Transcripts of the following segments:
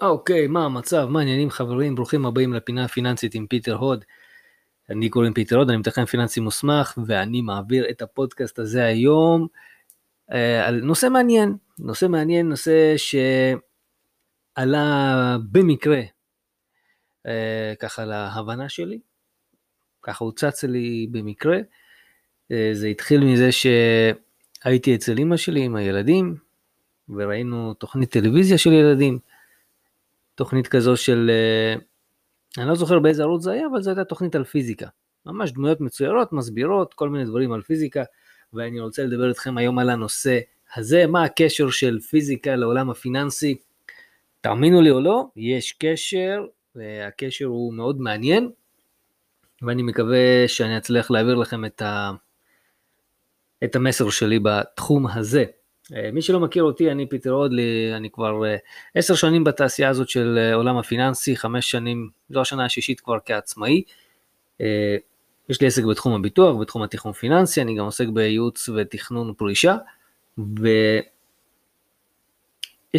אוקיי, מה המצב? מה העניינים חברים? ברוכים הבאים לפינה הפיננסית עם פיטר הוד. אני קוראים פיטר הוד, אני מתכנן פיננסי מוסמך, ואני מעביר את הפודקאסט הזה היום אה, על נושא מעניין, נושא מעניין, נושא שעלה במקרה, אה, ככה להבנה שלי, ככה הוא צץ לי במקרה. אה, זה התחיל מזה שהייתי אצל אמא שלי עם הילדים, וראינו תוכנית טלוויזיה של ילדים. תוכנית כזו של, אה, אני לא זוכר באיזה ערוץ זה היה, אבל זו הייתה תוכנית על פיזיקה. ממש דמויות מצוירות, מסבירות, כל מיני דברים על פיזיקה, ואני רוצה לדבר איתכם היום על הנושא הזה, מה הקשר של פיזיקה לעולם הפיננסי. תאמינו לי או לא, יש קשר, והקשר הוא מאוד מעניין, ואני מקווה שאני אצליח להעביר לכם את, ה... את המסר שלי בתחום הזה. אה, מי שלא מכיר אותי, אני פיטר אודלי, אני כבר אה, עשר שנים בתעשייה הזאת של אה, עולם הפיננסי, חמש שנים, זו השנה השישית כבר כעצמאי. יש לי עסק בתחום הביטוח, בתחום התכנון פיננסי, אני גם עוסק בייעוץ ותכנון פרישה, ויש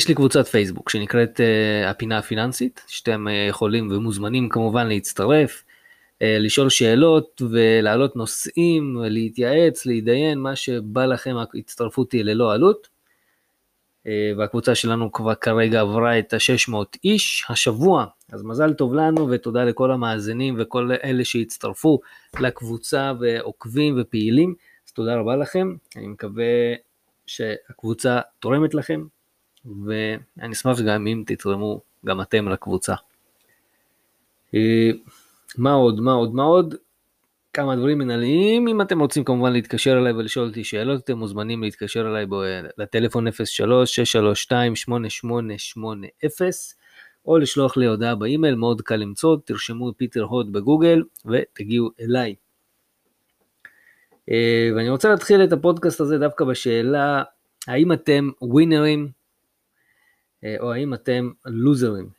לי קבוצת פייסבוק שנקראת הפינה הפיננסית, שאתם יכולים ומוזמנים כמובן להצטרף. אה, לשאול שאלות ולהעלות נושאים, להתייעץ, להתדיין, מה שבא לכם, ההצטרפות היא ללא עלות. אה, והקבוצה שלנו כבר כרגע עברה את ה-600 איש השבוע, אז מזל טוב לנו ותודה לכל המאזינים וכל אלה שהצטרפו לקבוצה ועוקבים ופעילים, אז תודה רבה לכם, אני מקווה שהקבוצה תורמת לכם, ואני אשמח גם אם תתרמו גם אתם לקבוצה. אה, מה עוד, מה עוד, מה עוד? כמה דברים מנהליים, אם אתם רוצים כמובן להתקשר אליי ולשאול אותי שאלות, אתם מוזמנים להתקשר אליי בו, לטלפון 03-632-8880 או לשלוח לי הודעה באימייל, מאוד קל למצוא, תרשמו פיטר הוד בגוגל ותגיעו אליי. אה, ואני רוצה להתחיל את הפודקאסט הזה דווקא בשאלה, האם אתם ווינרים אה, או האם אתם לוזרים?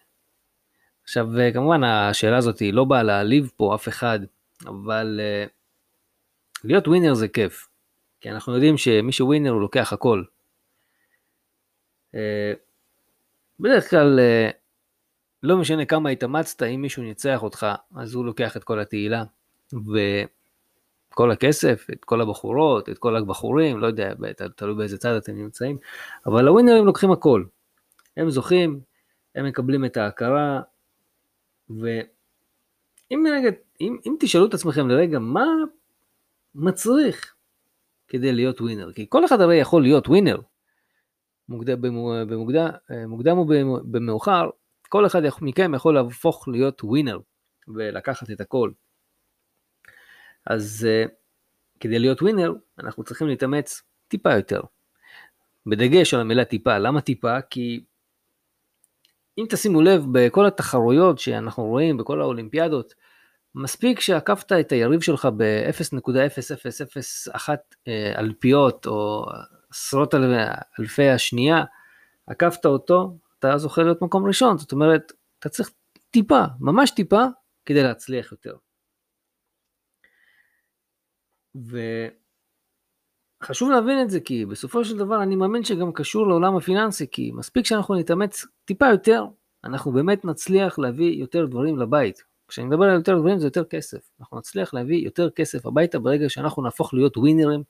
עכשיו אה, כמובן השאלה הזאת היא לא באה להעליב פה אף אחד, אבל uh, להיות ווינר זה כיף, כי אנחנו יודעים שמי שווינר הוא לוקח הכל. Uh, בדרך כלל לא משנה כמה התאמצת, אם מישהו ניצח אותך, אז הוא לוקח את כל התהילה, וכל הכסף, את כל הבחורות, את כל הבחורים, לא יודע, תלוי באיזה צד אתם נמצאים, אבל הווינרים לוקחים הכל. הם זוכים, הם מקבלים את ההכרה, ואם רגע, אם, אם תשאלו את עצמכם לרגע, מה מצריך כדי להיות ווינר? כי כל אחד הרי יכול להיות ווינר. מוקדם, במוקדם, מוקדם ובמאוחר, כל אחד מכם יכול להפוך להיות ווינר ולקחת את הכל. אז uh, כדי להיות ווינר, אנחנו צריכים להתאמץ טיפה יותר. בדגש על המילה טיפה. למה טיפה? כי אם תשימו לב, בכל התחרויות שאנחנו רואים, בכל האולימפיאדות, מספיק שעקפת את היריב שלך ב-0.0001 אה, אלפיות או עשרות אלפי השנייה, עקפת אותו, אתה זוכה להיות מקום ראשון, זאת אומרת, אתה צריך טיפה, ממש טיפה, כדי להצליח יותר. ו... חשוב להבין את זה כי בסופו של דבר אני מאמין שגם קשור לעולם הפיננסי כי מספיק שאנחנו נתאמץ טיפה יותר אנחנו באמת נצליח להביא יותר דברים לבית. כשאני מדבר על יותר דברים זה יותר כסף. אנחנו נצליח להביא יותר כסף הביתה ברגע שאנחנו נהפוך להיות ווינרים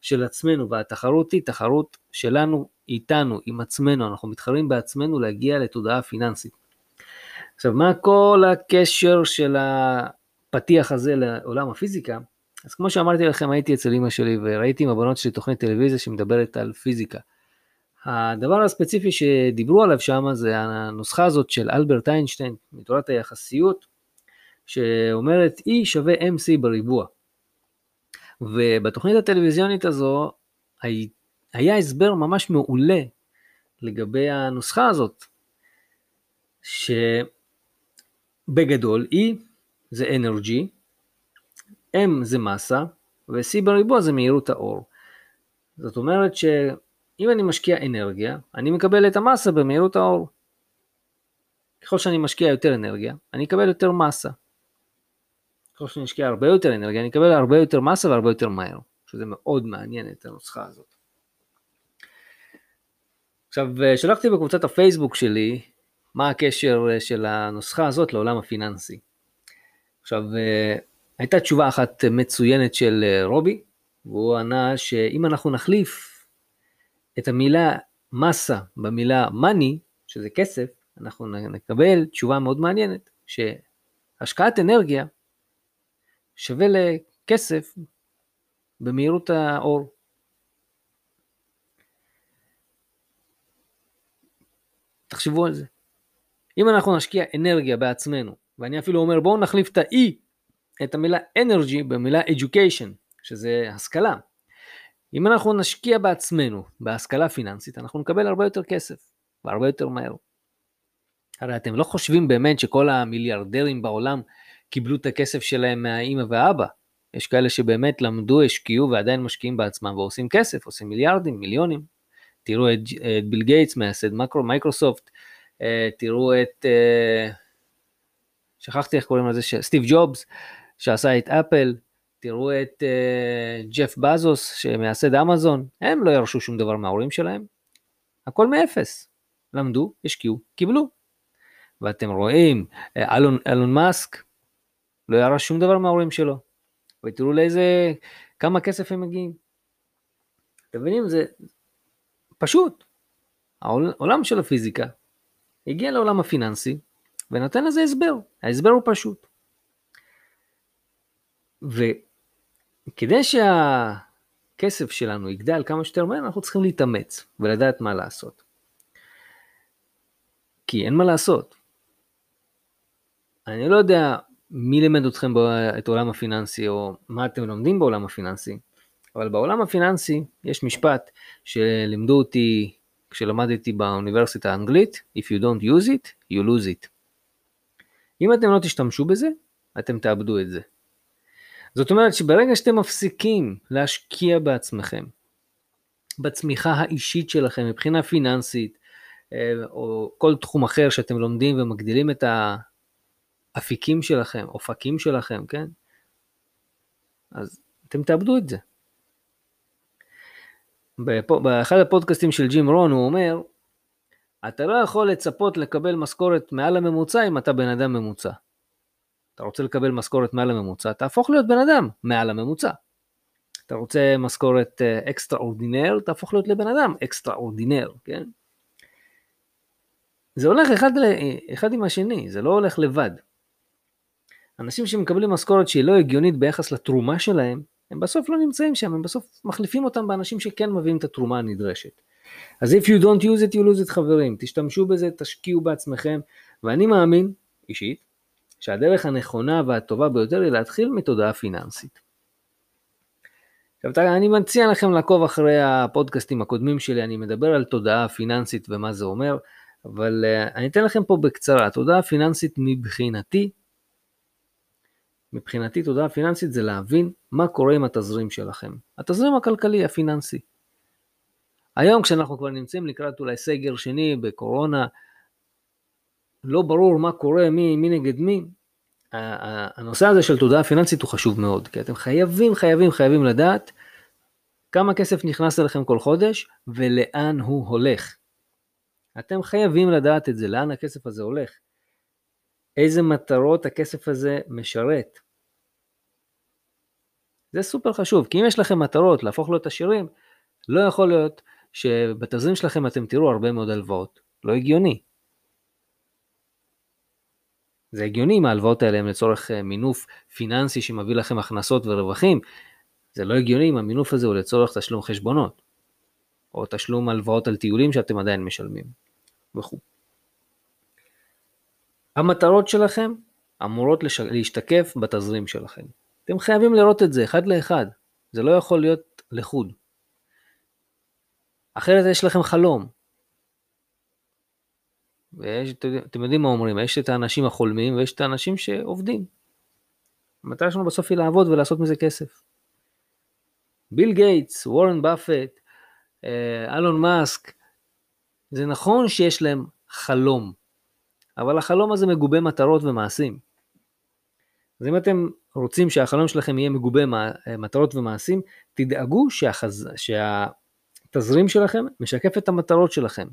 של עצמנו והתחרות היא תחרות שלנו איתנו עם עצמנו אנחנו מתחרים בעצמנו להגיע לתודעה פיננסית. עכשיו מה כל הקשר של הפתיח הזה לעולם הפיזיקה? אז כמו שאמרתי לכם, הייתי אצל אמא שלי וראיתי עם הבנות שלי תוכנית טלוויזיה שמדברת על פיזיקה. הדבר הספציפי שדיברו עליו שם זה הנוסחה הזאת של אלברט איינשטיין מתורת היחסיות, שאומרת E שווה MC בריבוע. ובתוכנית הטלוויזיונית הזו היה הסבר ממש מעולה לגבי הנוסחה הזאת, שבגדול E זה אנרגי, M זה מסה, ו-C בריבוע זה מהירות האור. זאת אומרת שאם אני משקיע אנרגיה, אני מקבל את המסה במהירות האור. ככל שאני משקיע יותר אנרגיה, אני אקבל יותר מסה. ככל שאני אשקיע הרבה יותר אנרגיה, אני אקבל הרבה יותר מסה והרבה יותר מהר. שזה מאוד מעניין את הנוסחה הזאת. עכשיו, שלחתי בקבוצת הפייסבוק שלי מה הקשר של הנוסחה הזאת לעולם הפיננסי. עכשיו, הייתה תשובה אחת מצוינת של רובי, והוא ענה שאם אנחנו נחליף את המילה מסה במילה money, שזה כסף, אנחנו נקבל תשובה מאוד מעניינת, שהשקעת אנרגיה שווה לכסף במהירות האור. תחשבו על זה. אם אנחנו נשקיע אנרגיה בעצמנו, ואני אפילו אומר בואו נחליף את ה-E, את המילה energy במילה education, שזה השכלה. אם אנחנו נשקיע בעצמנו בהשכלה פיננסית, אנחנו נקבל הרבה יותר כסף, והרבה יותר מהר. הרי אתם לא חושבים באמת שכל המיליארדרים בעולם קיבלו את הכסף שלהם מהאימא והאבא. יש כאלה שבאמת למדו, השקיעו ועדיין משקיעים בעצמם ועושים כסף, עושים מיליארדים, מיליונים. תראו את, את ביל גייטס מייסד מקרו, מייקרוסופט, אה, תראו את, אה, שכחתי איך קוראים לזה, סטיב ג'ובס, שעשה את אפל, תראו את אה, ג'ף בזוס שמייסד אמזון, הם לא ירשו שום דבר מההורים שלהם, הכל מאפס. למדו, השקיעו, קיבלו. ואתם רואים, אלון, אלון מאסק לא ירש שום דבר מההורים שלו. ותראו לאיזה, כמה כסף הם מגיעים. אתם מבינים? זה פשוט. העולם של הפיזיקה הגיע לעולם הפיננסי ונותן לזה הסבר. ההסבר הוא פשוט. וכדי שהכסף שלנו יגדל כמה שיותר מהר, אנחנו צריכים להתאמץ ולדעת מה לעשות. כי אין מה לעשות. אני לא יודע מי לימד אתכם את העולם הפיננסי או מה אתם לומדים בעולם הפיננסי, אבל בעולם הפיננסי יש משפט שלימדו אותי כשלמדתי באוניברסיטה האנגלית, If you don't use it, you lose it. אם אתם לא תשתמשו בזה, אתם תאבדו את זה. זאת אומרת שברגע שאתם מפסיקים להשקיע בעצמכם, בצמיחה האישית שלכם מבחינה פיננסית, אה, או כל תחום אחר שאתם לומדים ומגדילים את האפיקים שלכם, אופקים שלכם, כן? אז אתם תאבדו את זה. באחד הפודקאסטים של ג'ים רון הוא אומר, אתה לא יכול לצפות לקבל משכורת מעל הממוצע אם אתה בן אדם ממוצע. אתה רוצה לקבל משכורת מעל הממוצע, תהפוך להיות בן אדם מעל הממוצע. אתה רוצה משכורת אקסטרה אורדינר, תהפוך להיות לבן אדם אקסטרה אורדינר, כן? זה הולך אחד, אחד עם השני, זה לא הולך לבד. אנשים שמקבלים משכורת שהיא לא הגיונית ביחס לתרומה שלהם, הם בסוף לא נמצאים שם, הם בסוף מחליפים אותם באנשים שכן מביאים את התרומה הנדרשת. אז if you don't use it, you lose it חברים, תשתמשו בזה, תשקיעו בעצמכם, ואני מאמין, אישית, שהדרך הנכונה והטובה ביותר היא להתחיל מתודעה פיננסית. עכשיו אני מציע לכם לעקוב אחרי הפודקאסטים הקודמים שלי, אני מדבר על תודעה פיננסית ומה זה אומר, אבל uh, אני אתן לכם פה בקצרה, תודעה פיננסית מבחינתי מבחינתי תודעה פיננסית זה להבין מה קורה עם התזרים שלכם. התזרים הכלכלי הפיננסי. היום כשאנחנו כבר נמצאים לקראת אולי סגר שני בקורונה, לא ברור מה קורה, מי, מי נגד מי. הנושא הזה של תודעה פיננסית הוא חשוב מאוד, כי אתם חייבים, חייבים, חייבים לדעת כמה כסף נכנס אליכם כל חודש ולאן הוא הולך. אתם חייבים לדעת את זה, לאן הכסף הזה הולך. איזה מטרות הכסף הזה משרת. זה סופר חשוב, כי אם יש לכם מטרות להפוך להיות עשירים, לא יכול להיות שבתזרים שלכם אתם תראו הרבה מאוד הלוואות. לא הגיוני. זה הגיוני אם ההלוואות האלה הם לצורך אה, מינוף פיננסי שמביא לכם הכנסות ורווחים. זה לא הגיוני אם המינוף הזה הוא לצורך תשלום חשבונות, או תשלום הלוואות על טיולים שאתם עדיין משלמים, וכו'. המטרות שלכם אמורות לש... להשתקף בתזרים שלכם. אתם חייבים לראות את זה אחד לאחד, זה לא יכול להיות לחוד. אחרת יש לכם חלום. ויש, אתם יודעים מה אומרים, יש את האנשים החולמים ויש את האנשים שעובדים. המטרה שלנו בסוף היא לעבוד ולעשות מזה כסף. ביל גייטס, וורן באפט, אה, אלון מאסק, זה נכון שיש להם חלום, אבל החלום הזה מגובה מטרות ומעשים. אז אם אתם רוצים שהחלום שלכם יהיה מגובה מטרות ומעשים, תדאגו שהחז... שהתזרים שלכם משקף את המטרות שלכם.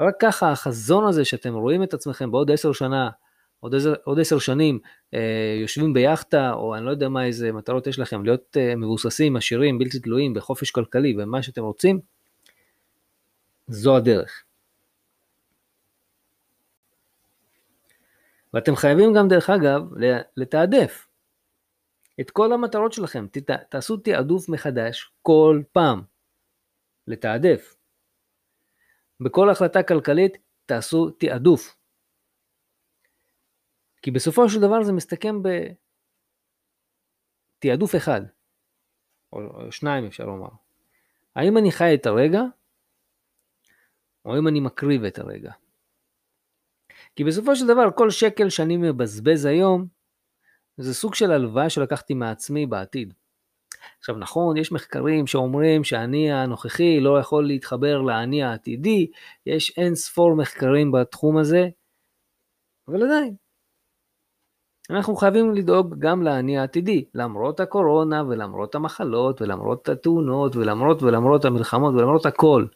רק ככה החזון הזה שאתם רואים את עצמכם בעוד עשר שנה, עוד עשר, עוד עשר שנים אה, יושבים ביאכטה, או אני לא יודע מה איזה מטרות יש לכם, להיות אה, מבוססים, עשירים, בלתי תלויים, בחופש כלכלי, ומה שאתם רוצים, זו הדרך. ואתם חייבים גם, דרך אגב, לתעדף את כל המטרות שלכם. ת, תעשו תעדוף מחדש כל פעם. לתעדף. בכל החלטה כלכלית תעשו תעדוף. כי בסופו של דבר זה מסתכם בתעדוף אחד, או שניים אפשר לומר. האם אני חי את הרגע, או האם אני מקריב את הרגע. כי בסופו של דבר כל שקל שאני מבזבז היום, זה סוג של הלוואה שלקחתי מעצמי בעתיד. עכשיו נכון, יש מחקרים שאומרים שהאני הנוכחי לא יכול להתחבר לאני העתידי, יש אין ספור מחקרים בתחום הזה, אבל עדיין. אנחנו חייבים לדאוג גם לאני העתידי, למרות הקורונה ולמרות המחלות ולמרות התאונות ולמרות ולמרות המלחמות ולמרות הכל.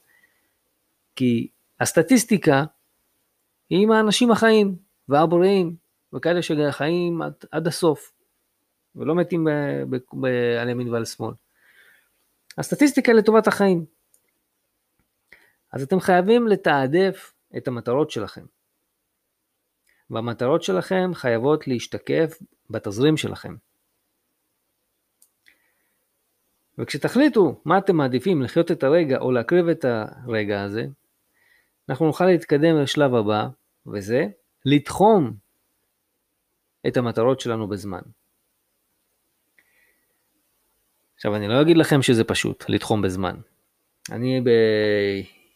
כי הסטטיסטיקה היא עם האנשים החיים והבריאים וכאלה שחיים עד, עד הסוף. ולא מתים ב- ב- ב- על ימין ועל שמאל. הסטטיסטיקה לטובת החיים. אז אתם חייבים לתעדף את המטרות שלכם. והמטרות שלכם חייבות להשתקף בתזרים שלכם. וכשתחליטו מה אתם מעדיפים לחיות את הרגע או להקריב את הרגע הזה, אנחנו נוכל להתקדם לשלב הבא, וזה לתחום את המטרות שלנו בזמן. עכשיו אני לא אגיד לכם שזה פשוט לתחום בזמן. אני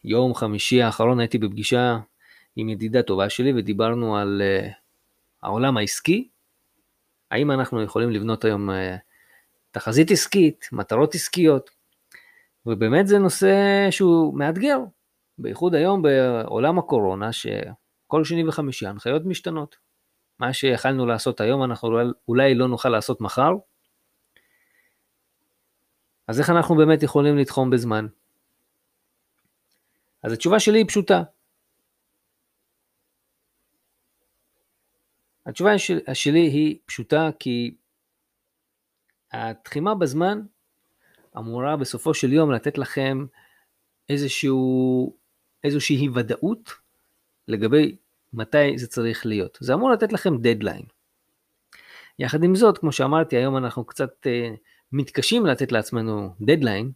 ביום חמישי האחרון הייתי בפגישה עם ידידה טובה שלי ודיברנו על uh, העולם העסקי. האם אנחנו יכולים לבנות היום uh, תחזית עסקית, מטרות עסקיות, ובאמת זה נושא שהוא מאתגר, בייחוד היום בעולם הקורונה, שכל שני וחמישי ההנחיות משתנות. מה שיכלנו לעשות היום אנחנו אולי לא נוכל לעשות מחר, אז איך אנחנו באמת יכולים לתחום בזמן? אז התשובה שלי היא פשוטה. התשובה שלי היא פשוטה כי התחימה בזמן אמורה בסופו של יום לתת לכם איזשהו, איזושהי ודאות לגבי מתי זה צריך להיות. זה אמור לתת לכם דדליין. יחד עם זאת, כמו שאמרתי, היום אנחנו קצת אה, מתקשים לתת לעצמנו דדליין,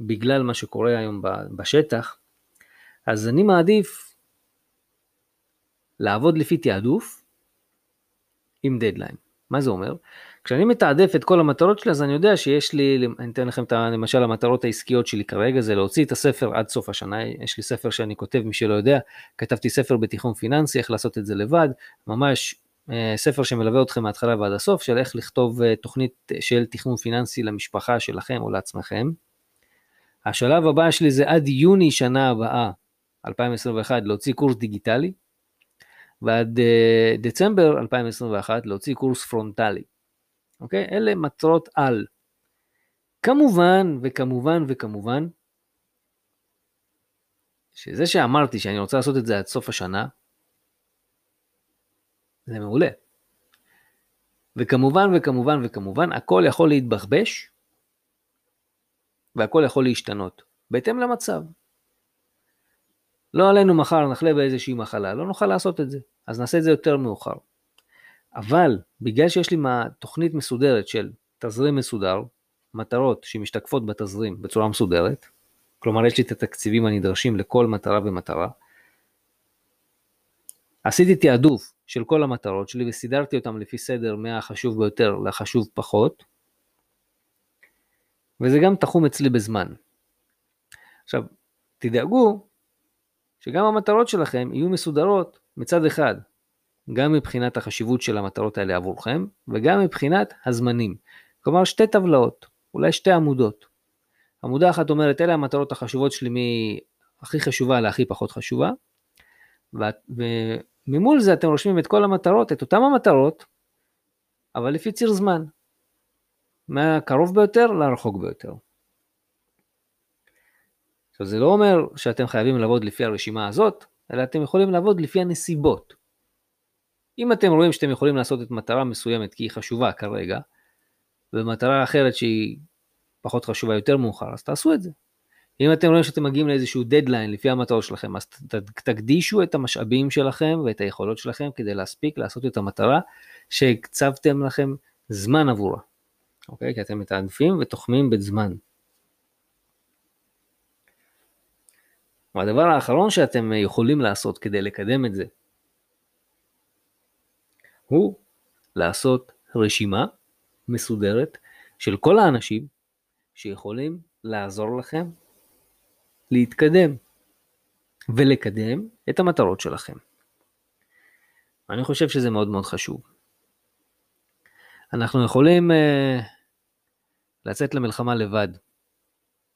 בגלל מה שקורה היום בשטח, אז אני מעדיף לעבוד לפי תעדוף עם דדליין. מה זה אומר? כשאני מתעדף את כל המטרות שלי, אז אני יודע שיש לי, אני אתן לכם את, למשל המטרות העסקיות שלי כרגע, זה להוציא את הספר עד סוף השנה, יש לי ספר שאני כותב, מי שלא יודע, כתבתי ספר בתיכון פיננסי, איך לעשות את זה לבד, ממש ספר שמלווה אתכם מההתחלה ועד הסוף, של איך לכתוב אה, תוכנית של תכנון פיננסי למשפחה שלכם או לעצמכם. השלב הבא שלי זה עד יוני שנה הבאה, 2021, להוציא קורס דיגיטלי, ועד דצמבר 2021 להוציא קורס פרונטלי. אוקיי? אלה מטרות על. כמובן וכמובן וכמובן, שזה שאמרתי שאני רוצה לעשות את זה עד סוף השנה, זה מעולה. וכמובן וכמובן וכמובן הכל יכול להתבחבש והכל יכול להשתנות בהתאם למצב. לא עלינו מחר נחלה באיזושהי מחלה, לא נוכל לעשות את זה, אז נעשה את זה יותר מאוחר. אבל בגלל שיש לי תוכנית מסודרת של תזרים מסודר, מטרות שמשתקפות בתזרים בצורה מסודרת, כלומר יש לי את התקציבים הנדרשים לכל מטרה ומטרה, עשיתי תעדוף של כל המטרות שלי וסידרתי אותם לפי סדר מהחשוב ביותר לחשוב פחות, וזה גם תחום אצלי בזמן. עכשיו, תדאגו שגם המטרות שלכם יהיו מסודרות מצד אחד, גם מבחינת החשיבות של המטרות האלה עבורכם, וגם מבחינת הזמנים. כלומר, שתי טבלאות, אולי שתי עמודות. עמודה אחת אומרת, אלה המטרות החשובות שלי מהכי חשובה להכי פחות חשובה, ממול זה אתם רושמים את כל המטרות, את אותן המטרות, אבל לפי ציר זמן. מהקרוב ביותר לרחוק ביותר. עכשיו זה לא אומר שאתם חייבים לעבוד לפי הרשימה הזאת, אלא אתם יכולים לעבוד לפי הנסיבות. אם אתם רואים שאתם יכולים לעשות את מטרה מסוימת כי היא חשובה כרגע, ומטרה אחרת שהיא פחות חשובה יותר מאוחר, אז תעשו את זה. אם אתם רואים שאתם מגיעים לאיזשהו דדליין לפי המטרות שלכם, אז תקדישו את המשאבים שלכם ואת היכולות שלכם כדי להספיק לעשות את המטרה שהקצבתם לכם זמן עבורה. אוקיי? כי אתם מתעדפים ותוחמים בזמן. והדבר האחרון שאתם יכולים לעשות כדי לקדם את זה, הוא לעשות רשימה מסודרת של כל האנשים שיכולים לעזור לכם להתקדם ולקדם את המטרות שלכם. אני חושב שזה מאוד מאוד חשוב. אנחנו יכולים uh, לצאת למלחמה לבד,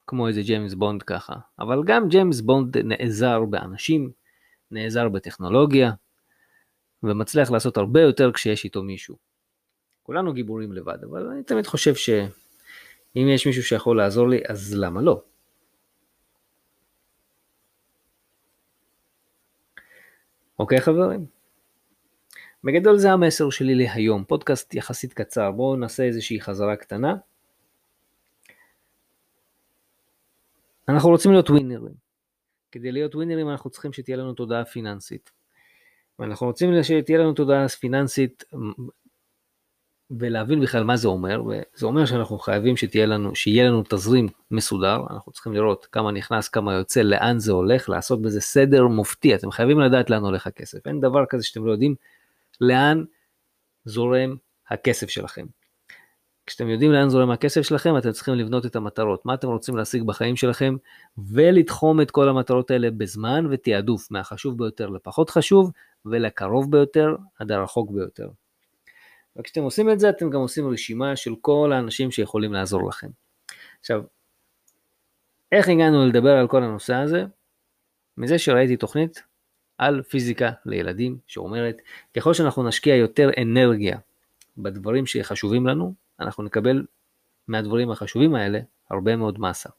כמו איזה ג'יימס בונד ככה, אבל גם ג'יימס בונד נעזר באנשים, נעזר בטכנולוגיה, ומצליח לעשות הרבה יותר כשיש איתו מישהו. כולנו גיבורים לבד, אבל אני תמיד חושב שאם יש מישהו שיכול לעזור לי, אז למה לא? אוקיי חברים? בגדול זה המסר שלי להיום, פודקאסט יחסית קצר, בואו נעשה איזושהי חזרה קטנה. אנחנו רוצים להיות ווינרים. כדי להיות ווינרים אנחנו צריכים שתהיה לנו תודעה פיננסית. ואנחנו רוצים שתהיה לנו תודעה פיננסית ולהבין בכלל מה זה אומר, וזה אומר שאנחנו חייבים שתהיה לנו, שיהיה לנו תזרים מסודר, אנחנו צריכים לראות כמה נכנס, כמה יוצא, לאן זה הולך, לעשות בזה סדר מופתי, אתם חייבים לדעת לאן הולך הכסף, אין דבר כזה שאתם לא יודעים לאן זורם הכסף שלכם. כשאתם יודעים לאן זורם הכסף שלכם, אתם צריכים לבנות את המטרות, מה אתם רוצים להשיג בחיים שלכם, ולתחום את כל המטרות האלה בזמן ותעדוף, מהחשוב ביותר לפחות חשוב, ולקרוב ביותר עד הרחוק ביותר. וכשאתם עושים את זה, אתם גם עושים רשימה של כל האנשים שיכולים לעזור לכם. עכשיו, איך הגענו לדבר על כל הנושא הזה? מזה שראיתי תוכנית על פיזיקה לילדים שאומרת ככל שאנחנו נשקיע יותר אנרגיה בדברים שחשובים לנו, אנחנו נקבל מהדברים החשובים האלה הרבה מאוד מסה.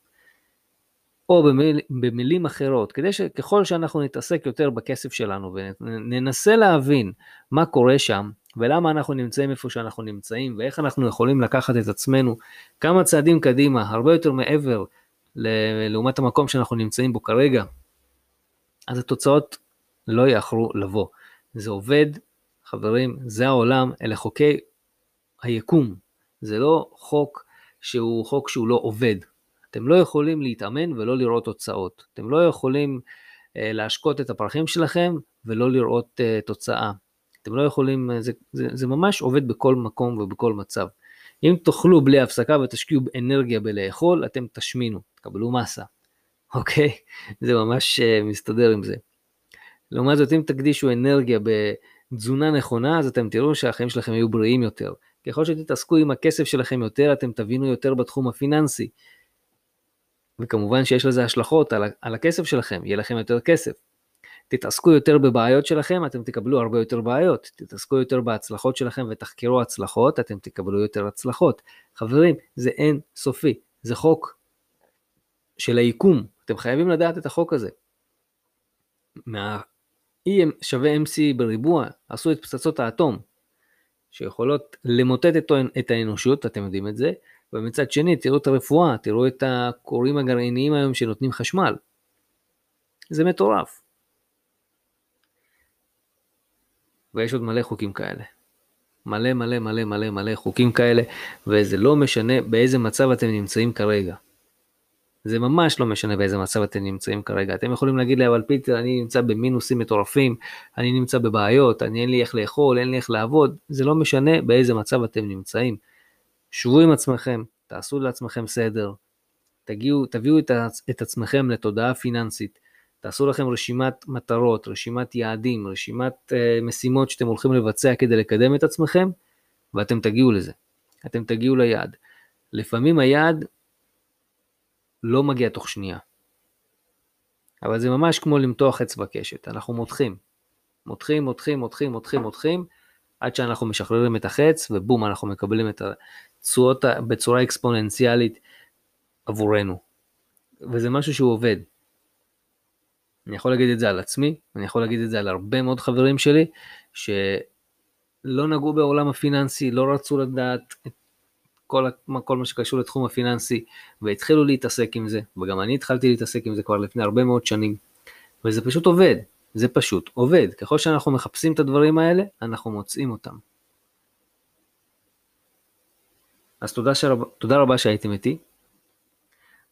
או במיל, במילים אחרות, כדי שככל שאנחנו נתעסק יותר בכסף שלנו וננסה להבין מה קורה שם ולמה אנחנו נמצאים איפה שאנחנו נמצאים ואיך אנחנו יכולים לקחת את עצמנו כמה צעדים קדימה, הרבה יותר מעבר לעומת המקום שאנחנו נמצאים בו כרגע, אז התוצאות לא יאחרו לבוא. זה עובד, חברים, זה העולם, אלה חוקי היקום. זה לא חוק שהוא חוק שהוא לא עובד. אתם לא יכולים להתאמן ולא לראות תוצאות. אתם לא יכולים uh, להשקות את הפרחים שלכם ולא לראות uh, תוצאה. אתם לא יכולים, זה, זה, זה ממש עובד בכל מקום ובכל מצב. אם תאכלו בלי הפסקה ותשקיעו אנרגיה בלאכול, אתם תשמינו, תקבלו מסה, אוקיי? זה ממש uh, מסתדר עם זה. לעומת זאת, אם תקדישו אנרגיה בתזונה נכונה, אז אתם תראו שהחיים שלכם יהיו בריאים יותר. ככל שתתעסקו עם הכסף שלכם יותר, אתם תבינו יותר בתחום הפיננסי. וכמובן שיש לזה השלכות על, על הכסף שלכם, יהיה לכם יותר כסף. תתעסקו יותר בבעיות שלכם, אתם תקבלו הרבה יותר בעיות. תתעסקו יותר בהצלחות שלכם ותחקרו הצלחות, אתם תקבלו יותר הצלחות. חברים, זה אין סופי, זה חוק של היקום, אתם חייבים לדעת את החוק הזה. מה... E שווה MC בריבוע, עשו את פצצות האטום, שיכולות למוטט את האנושות, אתם יודעים את זה, ומצד שני תראו את הרפואה, תראו את הכורים הגרעיניים היום שנותנים חשמל. זה מטורף. ויש עוד מלא חוקים כאלה. מלא מלא מלא מלא מלא חוקים כאלה, וזה לא משנה באיזה מצב אתם נמצאים כרגע. זה ממש לא משנה באיזה מצב אתם נמצאים כרגע. אתם יכולים להגיד לי, אבל פיטר, אני נמצא במינוסים מטורפים, אני נמצא בבעיות, אני אין לי איך לאכול, אין לי איך לעבוד, זה לא משנה באיזה מצב אתם נמצאים. שבו עם עצמכם, תעשו לעצמכם סדר, תגיעו, תביאו את, את עצמכם לתודעה פיננסית, תעשו לכם רשימת מטרות, רשימת יעדים, רשימת uh, משימות שאתם הולכים לבצע כדי לקדם את עצמכם, ואתם תגיעו לזה. אתם תגיעו ליעד. לפעמים היעד לא מגיע תוך שנייה. אבל זה ממש כמו למתוח אצבע קשת, אנחנו מותחים. מותחים, מותחים, מותחים, מותחים, מותחים, עד שאנחנו משחררים את החץ, ובום, אנחנו מקבלים את התשואות בצורה אקספוננציאלית עבורנו. וזה משהו שהוא עובד. אני יכול להגיד את זה על עצמי, אני יכול להגיד את זה על הרבה מאוד חברים שלי, שלא נגעו בעולם הפיננסי, לא רצו לדעת את כל, כל מה שקשור לתחום הפיננסי, והתחילו להתעסק עם זה, וגם אני התחלתי להתעסק עם זה כבר לפני הרבה מאוד שנים, וזה פשוט עובד, זה פשוט עובד. ככל שאנחנו מחפשים את הדברים האלה, אנחנו מוצאים אותם. אז תודה, שרב, תודה רבה שהייתם איתי.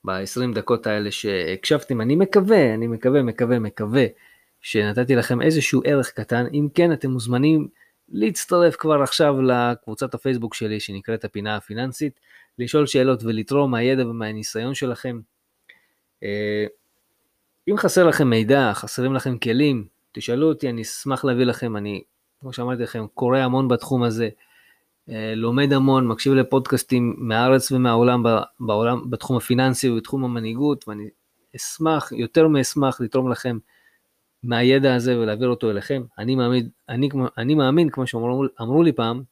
ב-20 דקות האלה שהקשבתם, אני מקווה, אני מקווה, מקווה, מקווה שנתתי לכם איזשהו ערך קטן. אם כן, אתם מוזמנים להצטרף כבר עכשיו לקבוצת הפייסבוק שלי שנקראת הפינה הפיננסית, לשאול שאלות ולתרום מהידע ומהניסיון שלכם. אה, אם חסר לכם מידע, חסרים לכם כלים, תשאלו אותי, אני אשמח להביא לכם, אני, כמו שאמרתי לכם, קורא המון בתחום הזה. אה, לומד המון, מקשיב לפודקאסטים מהארץ ומהעולם בעולם, בתחום הפיננסי ובתחום המנהיגות, ואני אשמח, יותר מאשמח לתרום לכם מהידע הזה ולהעביר אותו אליכם. אני מאמין, אני, אני מאמין כמו שאמרו לי פעם,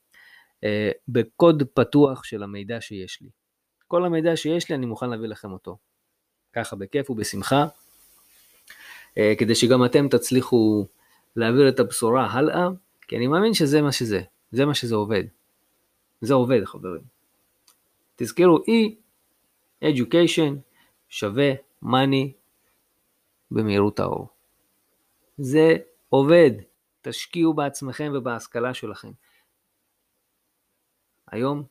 אה, בקוד פתוח של המידע שיש לי. כל המידע שיש לי, אני מוכן להביא לכם אותו. ככה, בכיף ובשמחה, אה, כדי שגם אתם תצליחו להעביר את הבשורה הלאה, כי אני מאמין שזה מה שזה, זה מה שזה עובד. זה עובד חברים. תזכרו E, education שווה money במהירות האור. זה עובד. תשקיעו בעצמכם ובהשכלה שלכם. היום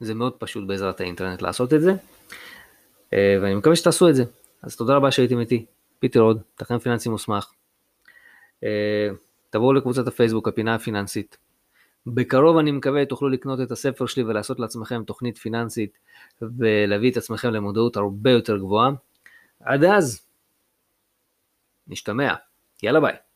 זה מאוד פשוט בעזרת האינטרנט לעשות את זה, אה, ואני מקווה שתעשו את זה. אז תודה רבה שהייתם איתי. פיטר עוד, תכן פיננסי מוסמך. אה, תבואו לקבוצת הפייסבוק, הפינה הפיננסית. בקרוב אני מקווה תוכלו לקנות את הספר שלי ולעשות לעצמכם תוכנית פיננסית ולהביא את עצמכם למודעות הרבה יותר גבוהה. עד אז, נשתמע. יאללה ביי.